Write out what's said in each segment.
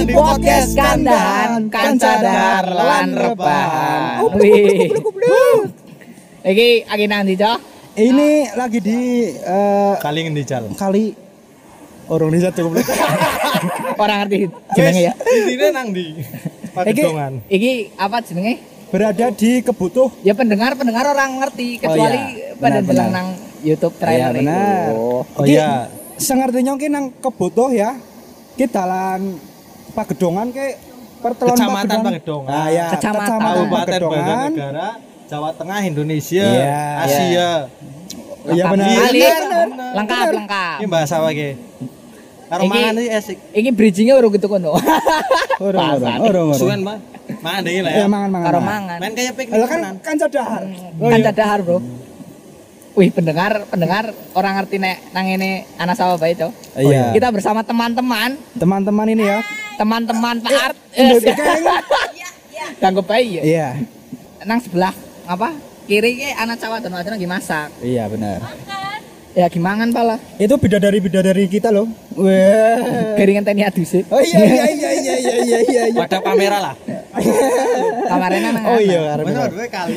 di podcast kandahan kancadar lan rebahan. Iki lagi nang ndi, Cok? Ini lagi di eh, Kali ngendi kali orang desa cukup Orang ngerti jenenge ya. Intine nang ndi? Pagedongan. Iki apa jenenge? berada di kebutuh Ya pendengar pendengar orang ngerti kecuali iya. pada Benar, bilang benar. nang YouTube trailer Iya, benar. itu. Oh iya. sengertinya ki nang kebutuh ya kita dalan Pagedongan ke pertelon Kecamatan Pagedongan. Ah ya, Kecamatan. Kabupaten Pagedongan. Banjarnegara, Jawa Tengah, Indonesia, Iya. Asia. Iya Lengkap. benar. Kali Benar, benar. lengkap lengkap. Ini bahasa apa ki? Karo Iki- mangan iki esik. Iki bridgingnya urung gitu kono. Pasar. orang orang. Suwen, Pak. Mangan deh lah Ya ya. mangan mangan. Karo mangan. Main kayak piknik Lah kan kan cadahar. Kan cadahar, Bro. Wih, pendengar, pendengar orang ngerti nek nang ini anak sawah bae, Cok. Iya. Kita bersama teman-teman, Teman-teman ini ya. teman-teman Pak Art. Ganggu bayi ya. Iya. Nang sebelah apa? Kiri ke anak sawah dan lagi masak. Iya benar. Ya gimana pala? Itu bidadari bidadari kita loh. Wah. Keringan teni adus Oh iya iya iya iya iya iya iya. iya. Pada kamera lah. Kamarnya nang. Oh iya. Bener dua kali.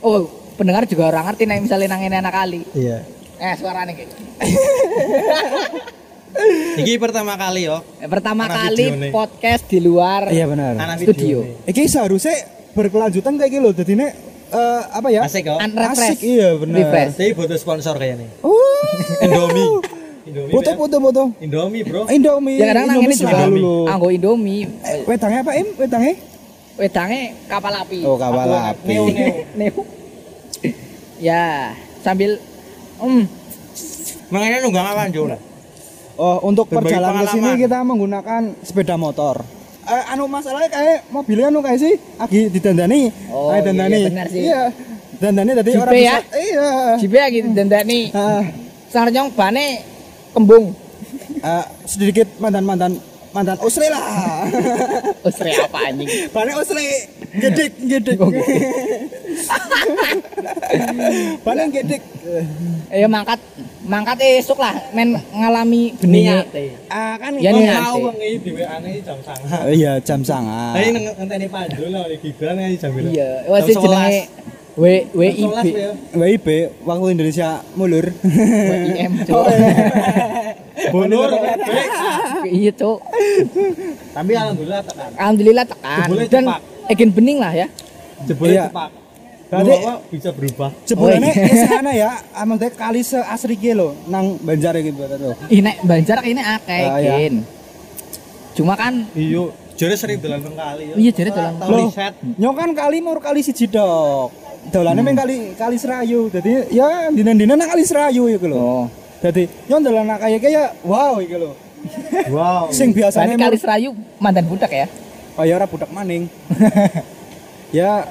Oh, pendengar juga orang ngerti nek misalnya nang ini anak kali. Iya. Eh, suaranya kayak. Iki pertama kali yo. Eh, Pertama Anak kali nih. podcast di luar Iya benar. Anak Studio. nih. Iki seharusnya berkelanjutan kayak gitu loh. Jadi ini eh, apa ya? Asik kok. Asik, iya, benar. Refresh. Tapi butuh sponsor kayaknya. Oh. Indomie. Indomie. Foto foto foto. Indomie, Bro. Indomie. Ya kadang nang Indomie ini juga anggo Indomie. Eh, Wedangnya apa Im? Wedangnya? Wedangnya kapal api. Oh kapal Aku- api. Neo, neo. Neo. ya, sambil um Makanya nunggang apa Jol? Oh untuk Berbagi perjalanan ke sini pengalaman. kita menggunakan sepeda motor. Eh, anu masalahnya kayak mobilnya anu kayak sih lagi didandani. Oh, Kayak dandani. iya, benar sih. Iya. Dandani tadi Jipe orang ya? bisa. Iya. jibe lagi dandani. Ah, Sarjong bane kembung. eh, sedikit mantan-mantan mantan usri lah. Usre apa anjing? Bane usri. Gedek, gedek. Gedek. Bane gedek. Eh mangkat mangkat esuk lah men ngalami beningnya. Ah kan Ya, nih, mau di WA nih jam sangat. Oh, iya jam sanga. Tapi ngenteni Panjul lah di Gibran nih jam berapa? Iya, wis jenenge W WIB. 11. WIB waktu Indonesia mulur. WIM, iya. Bunur. Iya, Cuk. Tapi alhamdulillah tekan. Alhamdulillah tekan Jebule dan egin bening lah ya. Jebule Iya. cepak. Berarti- Berarti bisa berubah. Sebenarnya Oh, iya. di sana ya, amal kali seasri ki lho nang Banjar gitu tuh. Ih nek Banjar ini akeh Ah, iya. Cuma kan Iya, jare sering dolan kali. yo. Iya, jare dolan. Tau Loh. riset. Nyok kan kali mau kali siji dok. Dolane Hmm. kali kali Serayu. Jadi ya dina-dina nang kali Serayu iku lho. oh. Jadi yo dolan kayak kayak wow iku lho. Wow. Sing biasanya Berarti kali Serayu mantan budak ya. oh ya ora budak maning. ya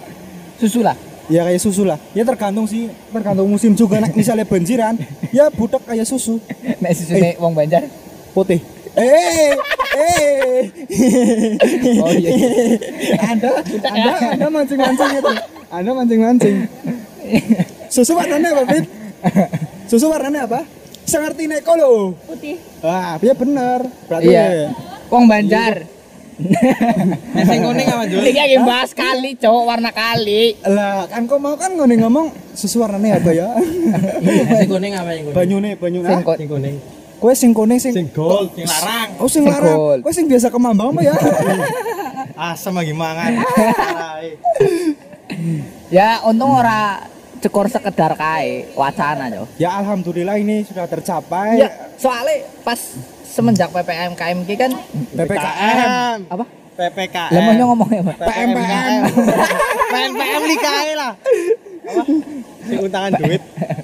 Susu lah. ya kayak susu lah. Ya tergantung sih, tergantung musim juga. Nek misalnya banjiran, ya budak kayak susu Nek susune wong Banjar. putih. Eh, eh. Oh iya. Anda, anda, anda mancing-mancing itu. Anda mancing-mancing. Susu warnanya apa, Fit? Susu warnanya apa? Sengerti neko lo. Putih. Wah, dia bener. Berarti Iya. Wong Banjar. Sing kuning apa Jul? Iki lagi bahas kali, cowok warna kali. lah kan kau mau kan ngomong ngomong susu apa ya? Nek sing kuning apa yang kuning? Banyune, banyune. Sing kuning. Kue sing kuning sing Sing gold, sing larang. Oh sing larang. Kue sing biasa kemambang apa ya? Asam lagi mangan. Ya untung ora cekor sekedar kae wacana yo. ya alhamdulillah ini sudah tercapai. Ya, soalnya pas semenjak PPM KM ki kan PPKM. apa? PPKM. Lah mau ngomongnya apa? PMPM. PMPM likae lah. Apa? Sing untangan duit.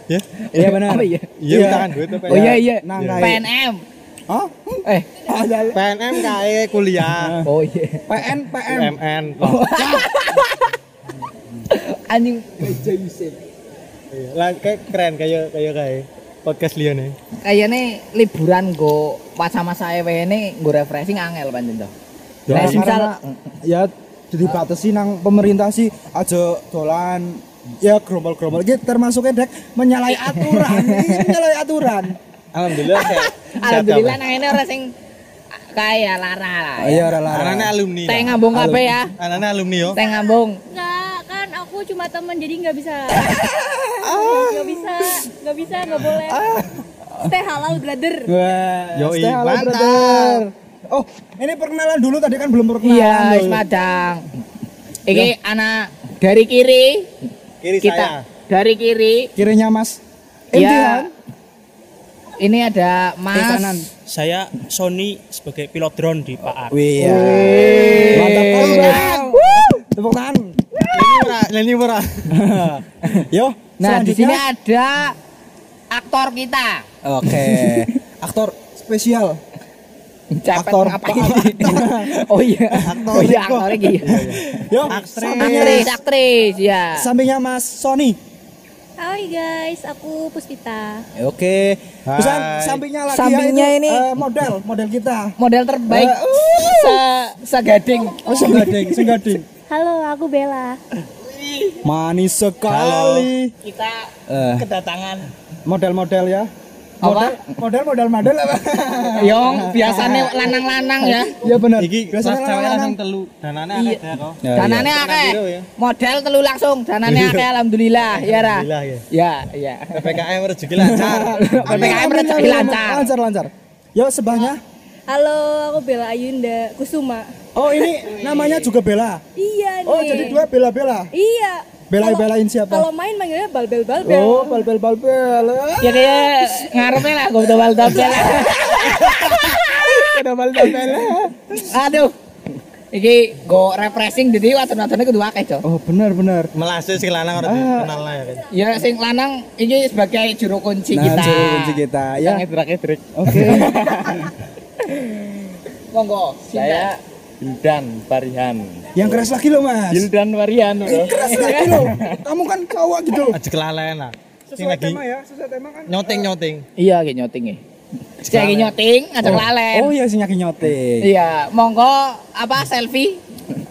Ya. Iya benar. Iya? Iya, Iya. untangan duit PPKM. Oh iya iya. Nang Iya. PNM. Hah? Eh, PNM kae kuliah. oh iya. PN PM. PMN. Anjing Iya. Lah kayak keren kayak kayak kayak podcast Lion nih. kayaknya liburan go masa-masa ewe ini go refreshing angel pancen toh. Ya, Nek misal ya dibatasi nang pemerintah sih aja dolan ya gerombol-gerombol gitu termasuknya dek menyalahi aturan menyalahi aturan Alhamdulillah saya alhamdulillah nang ini ora sing kaya lara lah. Oh, iya ora lara. Anaknya alumni. Teh lah. ngambung kabeh ya. Anaknya alumni yo. Ngambung. Enggak, kan aku cuma teman jadi nggak bisa. Nggak bisa, nggak bisa, nggak boleh. Stay halal, brother. Wah, Yoi, stay halal, mantap. brother. Oh, ini perkenalan dulu tadi kan belum perkenalan. Iya, dulu. madang. Iki anak dari kiri Kiri kita saya. dari kiri. Kirinya Mas. Iya. Ini ada Eh, Mas. kanan. Saya Sony sebagai pilot drone di Pak ya. Wih. Mantap kali, Bang. Tepuk tangan. Murah, Leni murah. Yo, Nah, di sini ada aktor kita. Oke. Aktor spesial. Cepet Aktor. ngapain sih? oh iya. Oh iya aktor iki. Yo, Aktris. Aktris, aktris ya. sampingnya Mas Sony. Hai guys, aku Puspita. Oke. Terus kan Hai. sampingnya lagi Sampingnya ya itu, ini. eh, model, model kita. Model terbaik Eh, uh. se segading. Oh, Senggading, Senggading. Halo, aku Bella. Manis sekali. Kita Eh, kedatangan model-model ya. Apa? Model, model, model, model apa? Yong biasanya lanang-lanang ya. Iya benar. Iki Biasanya cewek lanang. lanang telu. Danane Iya. akeh kok. Ya, Danane iya. akeh. Ya? Model telu langsung, danane akeh alhamdulillah ya Ra. Alhamdulillah ya. Ya, ya. PPKM rezeki lancar. PPKM rezeki lancar. Lancar, lancar. Yo sebahnya. Halo, aku Bella Ayunda Kusuma. Oh ini namanya juga Bella. Iya nih. Oh jadi dua Bella Bella. Iya. Kalau- belain siapa? Kalau main manggilnya balbel balbel. Oh balbel balbel. Ya kayak ngarepe lah gue tebal. Balbel balbel. Aduh. Iki go refreshing jadi wadon-wadone kudu akeh, Cok. Oh benar benar. Melase sing lanang ora Ah. kenal lah ya kan. Ya sing lanang iki sebagai juru kunci Nah, kita. juru kunci kita ya. Yang edrak-edrik. Oke. Monggo, Saya Hildan Parihan. Yang keras lagi loh mas. Hildan Parihan. Eh, keras lagi loh. Kamu kan cowok gitu. Aja kelalen lah. Sing Sesuai lagi tema ya, sesuai tema kan. nyoting-nyoting. Iya, kayak nyoting ya. Lagi nyoting, ngajak lalen. Oh iya nyaki nyoting. Iya, monggo apa selfie?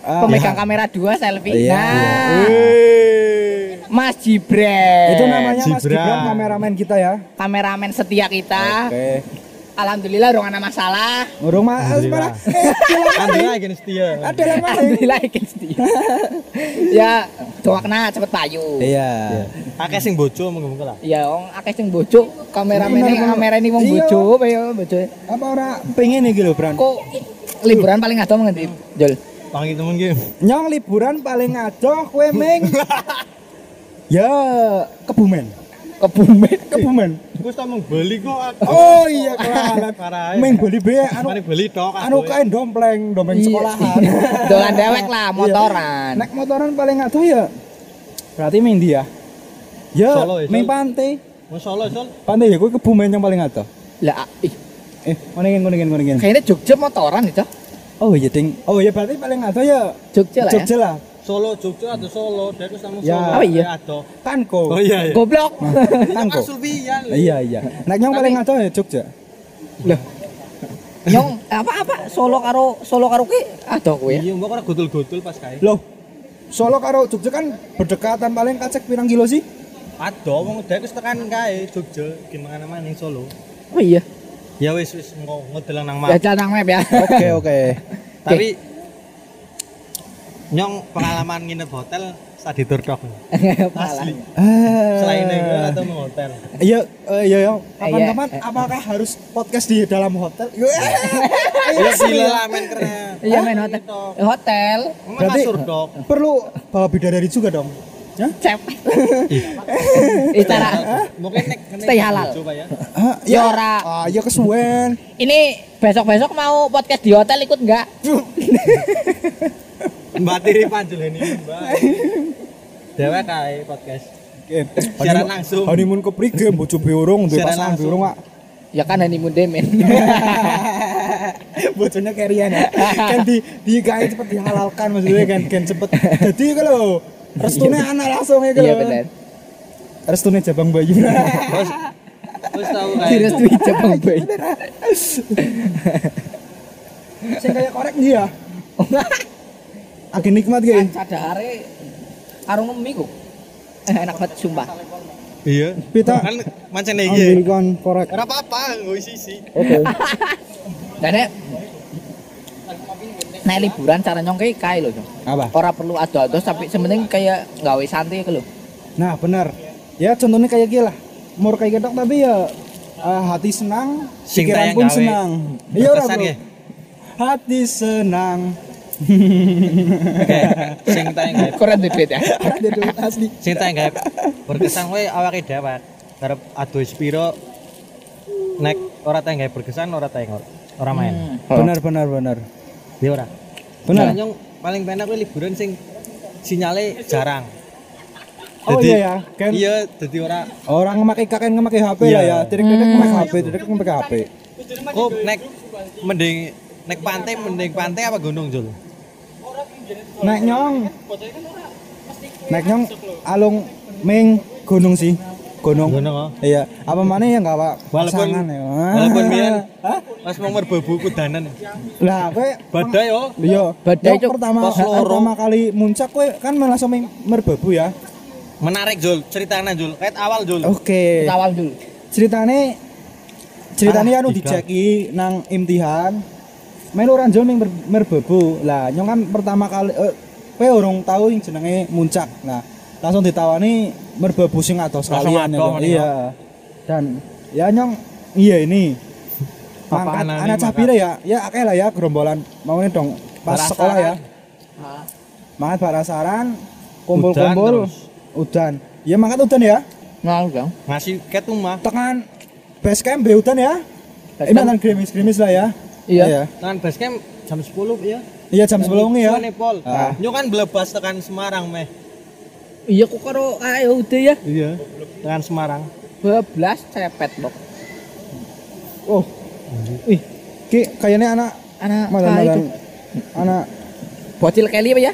Ah, Pemegang kamera dua selfie. Iya. Nah, Mas Jibren. Itu namanya Mas Gibran. Gibran kameramen kita ya. kameramen setia kita. Oke. Alhamdulillah dong ada masalah. Ngurung mas Alhamdulillah. malah. Eh, Anda lagi setia. maling. Alhamdulillah ikin setia. ya, doakna cepet payu. Iya. Akeh sing bojo monggo lah. Ya, wong akeh sing bojo, kameramen Bener, bener. kamera ini wong Iya. bojo, apa ya bojo. Apa ora pengen nih gitu, Bran? Kok liburan paling ado ngendi, Jol? Panggil temen ki. Nyong liburan paling adoh kue meng. ya, Kebumen. Kebumen. Kebumen. Wis ta mung beli kok. Oh iya. Parah. Meng beli be anu Mari beli tok. anu kain dompleng, dompleng Iya. sekolahan. Dolan dewek lah, motoran. Naik motoran paling adoh ya. Berarti meng dia. Ya, ya, meng Sol. pantai. Masyaallah, Sol. Pantai ya kue Kebumen yang paling adoh. Lah, ih, Eh, konengin konengin konengin. kayaknya Jogja motoran itu. Oh iya ding. Oh iya berarti paling adoh ya Jogja lah ya. Jogja lah. Solo Jogja atau Solo, dek wis nang Ya. Solo. Oh, iya. Ado. Kanko. Oh iya iya. Goblok. Kanko. Sulfian. Iya iya. Nek nyong paling adoh ya Jogja. Lah. Nyong apa-apa Solo karo Solo karo ki ado kowe ya. Iya, mbok ora gudul-gudul pas kae. Loh, Solo karo Jogja kan berdekatan paling kacek pirang kilo sih? Ado wong dek wis tekan kae Jogja gimana mana ning Solo. Oh iya. Ya wis wis engko ngedelang nang Ya map. jangan map ya. Oke oke. Tapi nyong pengalaman nginep hotel saat di Turkok. Asli. Eh, Selain itu atau hotel. Iya eh, iya iya. Kapan-kapan Iya. apakah harus podcast di dalam hotel? Yo, eh, Ya gila lah men keren. Iya main hotel. Hotel. Emang Berarti-. Perlu bawa bidadari juga dong. Ya? Cep. Istara. Mungkin nek Stay halal. Coba ya. Ah, Ya ora. Ah, iya kesuwen. Ini besok-besok mau podcast di hotel ikut enggak? Mbak Tiri Panjul ini Mbak. Dewa kae podcast. Siaran langsung. Honeymoon ke Prige, bojo duwe pasangan langsung. beurung, Pak. Ya kan honeymoon demen. Bojone kerian ya. kan di di kae cepet dihalalkan maksudnya kan kan cepet. Jadi kalau restune anak langsung ya Iya kalau. benar. Restune Jabang Bayu. Terus terus tahu kae. Direstui Jepang Bay. Sing kayak korek dia. Agak nikmat kayak. Sadare karo ngemi kok. Eh, enak banget sumpah. Iya. Pita. Kan mancen iki. Ambilkan korek. Ora apa-apa, nggo isi-isi. Oke. Dan Nek liburan cara nyong kayak kae lho. Jong. Apa? Ora perlu ado-ado tapi sementing kayak gawe santai ke lho. Nah, benar. Ya contohnya kayak gini lah. Mur kayak gitu tapi ya eh, hati senang, pikiran pun senang. Iya ora, Berkesan Bro. ya? Hati senang. Oke, sing tayang gawe. Keren duit ya. Ada duit asli. Sing tayang gawe. Berkesan kowe awake dhewe. Karep adu spiro nek ora tayang gawe berkesan ora tayang ora main. Hmm. Benar benar benar. Dia ora. Benar. Nah, nyong paling penak kuwi liburan sing sinyale jarang. Oh Jadi- iya ya, kan Iya, dadi ora orang ngemakai kakek ngemakai HP Iya. lah ya. Tidak tidak ngemakai HP, tidak ngemakai HP. kok nek mending nek pantai mending pantai apa gunung Jul? Naik nyong. Naik nyong alung ming gunung sih. Gunung. Gunung oh. Iya, apa mana yang enggak Pak? Walaupun ya. walaupun biyen Hah? pas mau merbabu kudanan. Lah, kowe Badai oh. Iya, Badai, Cuk. pertama pertama kali muncak kowe kan langsung ming- merbabu ya. Menarik Jul, ceritanya Jul. Kayak awal Jul. Oke. Awal dulu. Ceritane ceritane Ah, anu dijeki nang imtihan. Melu ranjol ming mer- merbabu. Lah, nyong kan pertama kali eh, kowe urung tahu yang jenenge muncak. Nah, langsung ditawani merbabu sing atos Langsung kalian adoh, ya. nih, Iya. Dan ya nyong iya ini mangkat nih, anak cabire ya ya akeh lah ya gerombolan maunya dong pas Barasaran. sekolah ya mangkat barasaran kumpul-kumpul Udan ya mangkat udan ya Nah, Jong. Ngasih ket rumah. tekan base camp be udan ya ini mantan grimis-grimis lah ya Iya. Tekan base camp jam 10 ya. iya jam sebelum ya Suwane, Pol. Ah. Nyo kan belebas tekan Semarang meh. Iya kok karo ayo udah ya. Iya. Tekan Semarang. 12 cepet, Bok. oh ih ki kayaknya anak Anak malam kae malam anak Bocil Kelly apa ya?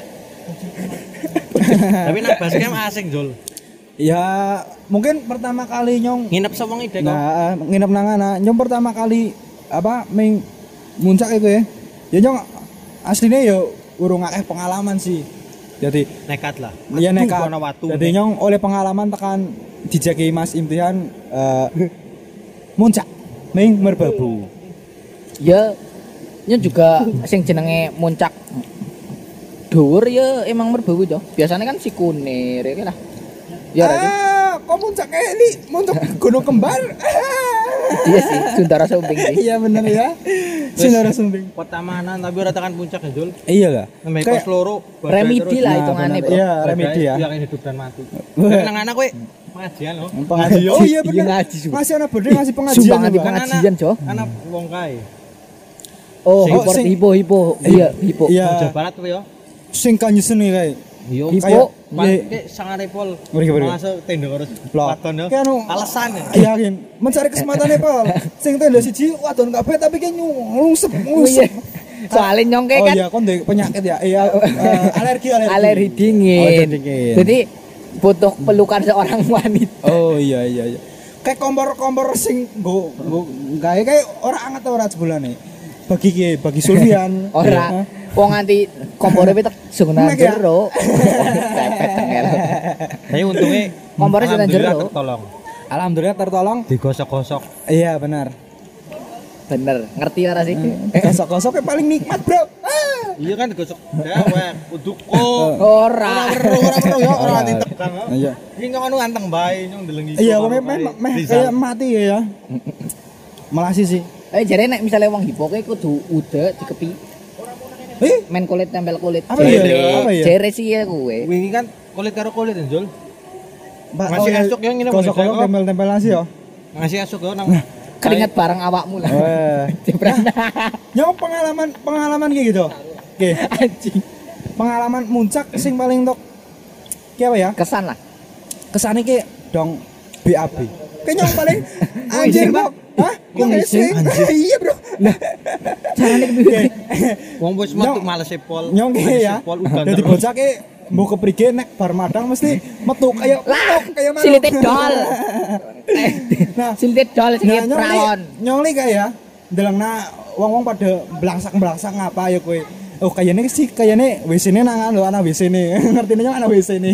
Tapi nang base camp asing Jul. ya mungkin pertama kali nyong Nginep sawang ide kok. Nah, nginep nang ana. Nyong pertama kali apa ming muncak itu ya. Ya nyong aslinya ya urung akeh pengalaman sih. Jadi Nekat lah. ya Aduh, nekat. watu. Jadi nyong oleh pengalaman tekan dijeki Mas Imtihan eh, muncak ming merbabu. Ya nya juga sing jenenge muncak dhuwur ya emang merbabu jo. Biasanya kan si kunir ya lah. Ya ah, kok muncak kayak ini muncak gunung kembar. Iya sih, Sundara Sumbing sih. Iya bener ya. Sinara Sumbing. Pertamanan tapi ora tekan puncak ya Jul. Iya lah. Kayak- loro. Remedi lah Nah, hitungannya, bener. Bro. Iya, remedi ya. Yang hidup dan mati. Tapi nang anak kowe pengajian loh. Pengajian. Oh iya Iya, bener. ngaji. Masih anak berde ngasih pengajian. Di Pak. pengajian, Jo. Anak wong kae. Oh, hipo hipo hipo. Iya, hipo. Iya. Jawa Barat tuh ya. Sing kanyesen nih kayak. Iya. Paling Iya. kayak sangare pol. Mari, mari. Masuk tenda harus wadon ya. Alasan ya. Yakin mencari kesempatan ya Pol. Sing tenda siji wadon kabeh tapi kayak nyungsep Oh, iya. ngusep. Soalnya nyongke Oh kan iya, kon penyakit ya. Iya, eh, alergi alergi. alergi Oh, dingin. Jadi butuh pelukan seorang wanita. Oh iya iya iya. Kayak kompor-kompor sing go go gawe kayak ora anget ora sebulane. Bagi ki bagi Sulfian. Ora wong nganti kompore pitek Mek ya? jero. Pepet tengel. Tapi untungnya Kompornya sudah alhamdulillah jero. tertolong. Alhamdulillah tertolong. Digosok-gosok. Iya benar. Bener, ngerti ora sih? Gosok-gosoknya paling nikmat, Bro. Ah. Iya kan digosok dewek, uduk kok. Ora. Ora ora ora ya ora ati tegang. ya. Iya. Iki nyong anu anteng bae nyong ndelengi. Iya, wong meh meh mati ya ya. Melasi sih. Eh jare nek misalnya wong hipo kuwi kudu ude dikepi Eh, men kulit tempel kulit. Apa iya? Apa iya? Jere sih ya kuwe. Wingi kan kulit karo kulit ya, Jul. Mbak, Masih oh, esok ya, ngene Gosok-gosok Bang, tempel-tempel nasi ya. Ngasih asuk yo nang Keringet bareng awakmu lah. Weh. Jebret. Nyong pengalaman pengalaman kayak gitu. Oke, Anjing. pengalaman muncak sing paling tok ki apa ya? Kesan lah. Kesane ki dong BAB. Kayak nyong paling Bro. Pak. Hah? Nyong Kok izin? Iya, Bro. Carane kepiye? Oke. wong wis metu males e pol. Nyong ya. Terus. bocah ki mbok keprige nek bar madang mesti metu kayak Lah, kayak manuk. silite dol. Nah, Silite dol sing Nah, nyong li, pralon. nyong li kayak ya, ndelengna wong-wong pada belangsak-belangsak ngapa ya kowe. Oh kayaknya sih kayaknya WC ini nang anu anak WC ini ngerti nyong anak WC ini.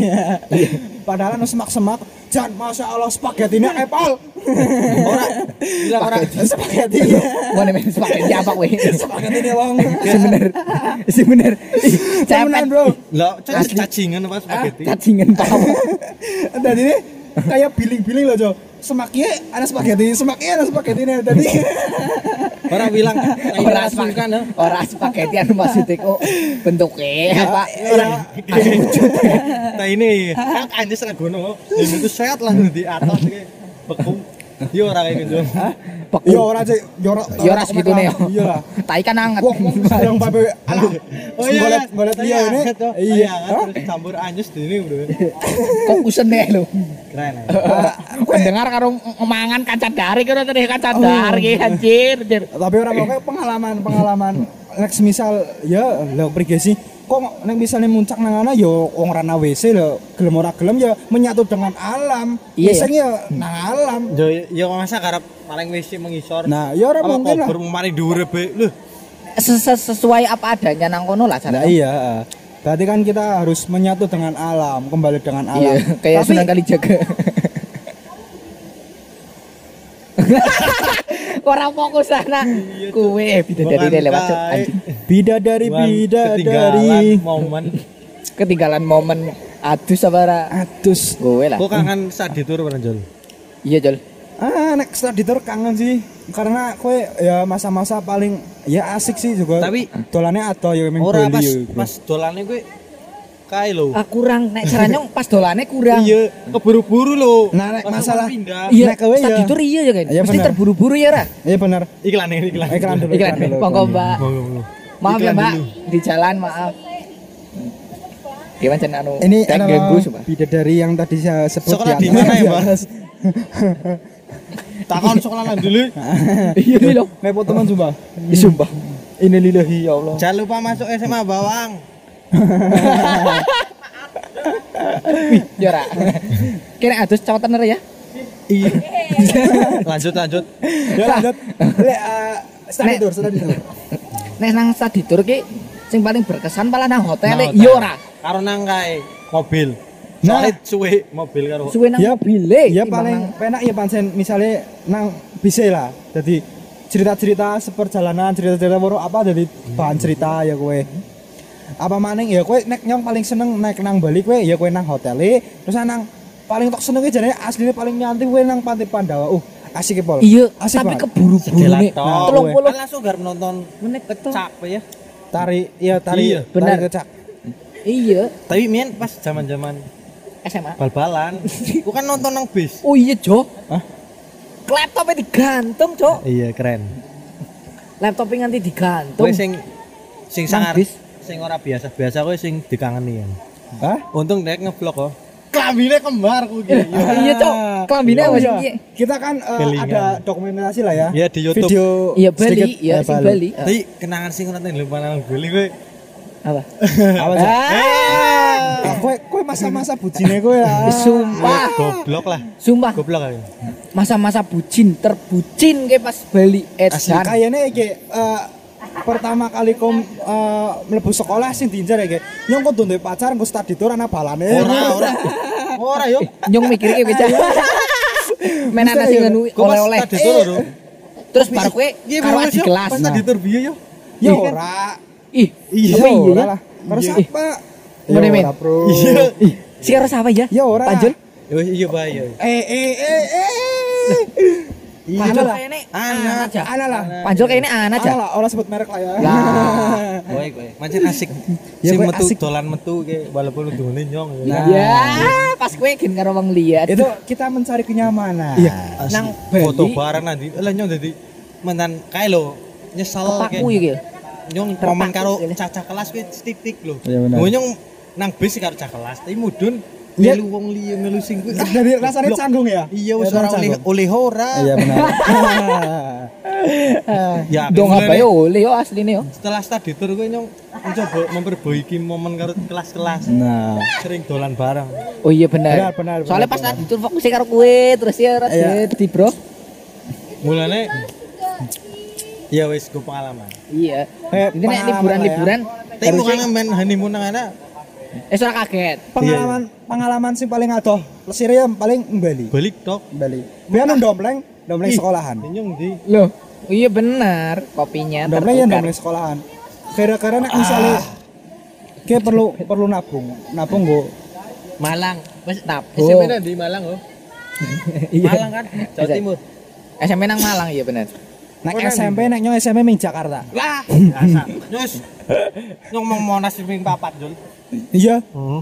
Padahal anu semak-semak, jan masya Allah spaghetti ini apple. Ora bilang ora Spaghetti. Mana men spaghetti apa kowe? Spaghetti ini wong. Si bener. Si bener. Cepet. Bro. Lah, cacingan apa spaghetti? Cacingan pau. Dan ini kayak billing-billing loh, Jo. Semaknya ada spaghetti, semaknya ada spaghetti ini. Tadi Ora bilang Ora kan spaghetti. Ora spaghetti anu maksudnya kok bentuknya apa? Ora. Nah ini kan anjir serang gunung. Ini tuh sehat lah di atas kayak Yo ora kayak gitu. Yo ora sih, yo ora. Ya ora segitune yo. Iya lah. Tai kan anget. Yang babe anak. Oh iya, Golet golet Tadi iya ini. tuh. Iya. Anget, terus campur anjus di ini bro. Kok kusen deh lu. Keren. Pendengar karo mangan kaca dari karo tadi kaca dari anjir. Tapi orang pokoknya pengalaman pengalaman next misal ya lo pergi sih kok nek misalnya muncak nang ana yo wong rana WC lho. Gelem ora gelem ya menyatu dengan alam. Iya, Biasanya ya nang alam. Yo yo masa karep paling wis mengisor. nah ya ora mungkin lah. kubur mari dhuwur be. Loh, Ses- ses- Sesuai apa adanya nang kono lah nah, iya berarti kan kita harus menyatu dengan alam kembali dengan alam. Iya, kayak Tapi- Sunan Kalijaga. Orang fokus sana. Kue bida dari Bukan lewat anjing. bidadari bidadari ketinggalan momen. Ketinggalan momen adus apa ora? atus Gue lah. Kok kangen saat ditur bareng Jol? Iya, Jol. ah nek editor kangen sih karena kue ya masa-masa paling ya asik sih juga Tapi- dolannya atau ya memang Ora pas pas dolane gue kae lho. Ah kurang nek caranya pas dolane kurang. Iya, keburu-buru lho. Nah, nek masalah-. Iya, Nek kowe ya. studi tur iya ya kan. Iya, Mesti bener. terburu-buru ya ra. iya benar Iklan ini, iklan. iklan dulu Iklan dulu, monggo. Mbak. Maaf ya Mbak, di jalan maaf. Gimana cenah anu? Ini ganggu sumpah. bidadari yang tadi saya sebut Sekolah di mana ya, Mbak? Takon sekolah lan dulu. Iya loh. Repot teman sumpah. Ih, Sumpah. Ini lillahi ya Allah. Jangan lupa masuk SMA Bawang. Ya ra. Kira adus cawatan ya? Iya. lanjut lanjut. Ya lanjut. Le eh, study tour, study tour. Nek nang studi tur ki sing paling berkesan malah nang hotel Nang iya hotel. ora. Karo nang kae mobil. Nah. Suwe mobil karo. Suwe nang Ya, bile. Ya paling penak ya pancen misalnya nang bisa lah. Jadi cerita-cerita seperjalanan, cerita-cerita baru apa jadi bahan cerita ya kowe. Apa maning ya kowe nek nyong paling seneng naik nang Bali kowe ya kowe nang hotel terus nang paling tok senenge jane asline paling nyantai kowe nang Pantai Pandawa. Uh, asik ya, Pol. Iya, asik tapi keburu-buru tok. Telung puluh Kan langsung gar nonton menit betul. kecap ya. tari iya tari Iya, benar. tari kecak. Iya, Tapi mien pas zaman-zaman SMA. bal-balan, aku kan nonton nang bis. Oh iya, Jo. Hah? Laptopnya digantung, Jo. Iya, keren. Laptopnya nganti digantung. Kowe sing sing Nang sangar bis. Sing ora biasa-biasa kowe sing dikangeni ya. Hah? Untung nek nge-vlog kok. Klambine kembar ku iki. Iya, Cok. Kelambine Oh, apa iya. sih? Kita kan eh, Kelingan. ada dokumentasi lah ya. Iya, di YouTube. Video Iya, Bali, sedikit, iya eh, sing Bali. Tapi kenangan sing nonton lupa nang Bali kowe. Apa? Apa sih? Ah, Ah, kowe kowe masa-masa bujine kowe ya. Sumpah. Goblok lah. Sumpah, Goblok aja. masa-masa bucin, terbucin kayak pas Bali Asli Edan. kayaknya iki eh, pertama kali kom eh, mlebu sekolah sing diincar ya nyong kok duwe pacar engko study tour ana balane. Ora, ora. Ora yo. Nyong mikir kayak beca. Main ana sing pas oleh-oleh. lho. Terus baru kowe Iya, karo di yo. kelas. Pas Nah. tadi tur biyo yo. Ya Iya. ora. Ih, Iya apa iya ora lah. Karo Iya. siapa? Ya Mana, men? Iya. Si karo siapa ya? Ya ora. Panjul. Yo iya bae yo. Eh eh eh eh. Iya Panjul lah. kayaknya Anak. aja. Ana lah. Panjul kayaknya anak Ana aja. lah, ora sebut merek lah ya. Lah. Baik, baik. Mancen asik. Ya, kowe metu asik. dolan metu ke walaupun udune nyong. ya. Nah. Ya, pas kowe gen karo wong liat. Itu kita mencari kenyamanan. Iya. Nang foto bareng nanti. Lah nyong dadi menan kae lho. Nyesel Kepaku iki. Nyong momen karo caca kelas kuwi titik lho. Iya, nyong nang bis karo caca kelas, tapi mudun Iya. Melu wong liya melu sing kuwi. Ah, Jadi rasanya goblok. canggung ya? Iya wis Ya, ora oleh oleh ora. Iya benar. Ya, Dong mulai apa yo oleh yo asline yo. Setelah study tour gue nyong mencoba memperbaiki momen karo kelas-kelas. Nah. Sering dolan bareng. Oh iya benar. Benar, benar, Soalnya benar, pas tadi tur fokusnya karo kowe terus ya ora Iya. di bro. Mulane Ya wis gue pengalaman. Iya. Kayak Ini liburan-liburan Tapi bukan main honeymoon nang ana Eh ora kaget. pengalaman pengalaman sing paling adoh lesire ya paling Bali Balik tok. Bali biar ndompleng ndompleng sekolahan Nyong di. Loh, iya bener kopinya ndompleng ya ndompleng sekolahan kira-kira nek misalnya kayak perlu perlu nabung nabung go Malang. Wes Nabung. SMP nang di Malang oh. Iya. Malang kan, Jawa SMP. Timur. SMP nang Malang iya bener. nek Oh, SMP nek nyong SMP ming Jakarta Lah, biasa. Nyus. Nyong mau monas ping papat, Jul. iya Heeh.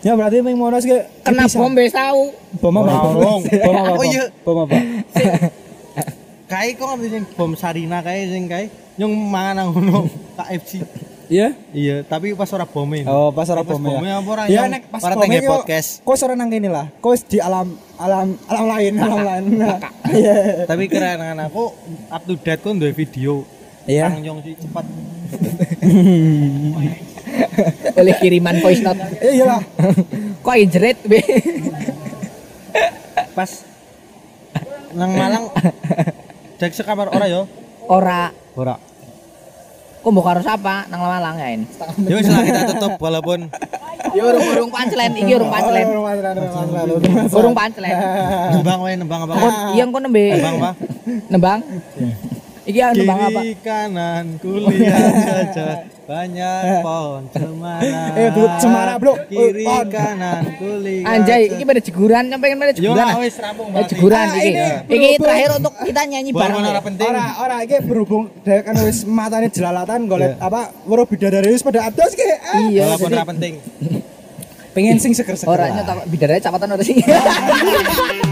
ya berarti ming monas ke Kena bom wis tau. bom apa bom apa Oh, iya. bom apa Kae kok ngerti sing bom Sarina kae sing kae nyong mangan nang ngono KFC. iya Iya, tapi pas ora bome. Oh, pas ora bome ya. bome apa ora, Ya nek pas bome kok- podcast. Kok ora nang kene lah. Kok wis di alam alam alam lain, alam lain. Iya. Tapi keren aku up to date kok duwe video. Iya. Kang Nyong sih cepat. Oleh kiriman voice note. Eh iya lah. Kok jerit be. Pas nang Malang Dek sekamar ora yo? Ora Ora. kok mbok karo sapa nang Malang ya ini. Ya wis lah kita tutup walaupun Ya urung-urung pancelen iki urung pancelen. Urung pancelen. nembang wae nembang apa? Iya kok nembe. Nembang apa? Nembang. Iki ya nembang apa? Kiri kanan kuliah saja banyak pohon cemara. Eh, Bu, cemara, Bro. Kiri Pohon. kanan kuliah. Anjay, iki pada jeguran, kan pada Yo jeguran. lah ah. wis rampung banget. jeguran Ah, iki. ini, Iki terakhir untuk kita nyanyi bareng. ora penting. Ora ora iki berhubung dhek kan wis matane jelalatan golek apa weruh bidadari wis pada ados ki. Ah, Iya, ora penting. Pengen sing seger-seger. orangnya lah. tak bidadari capatan ora sih.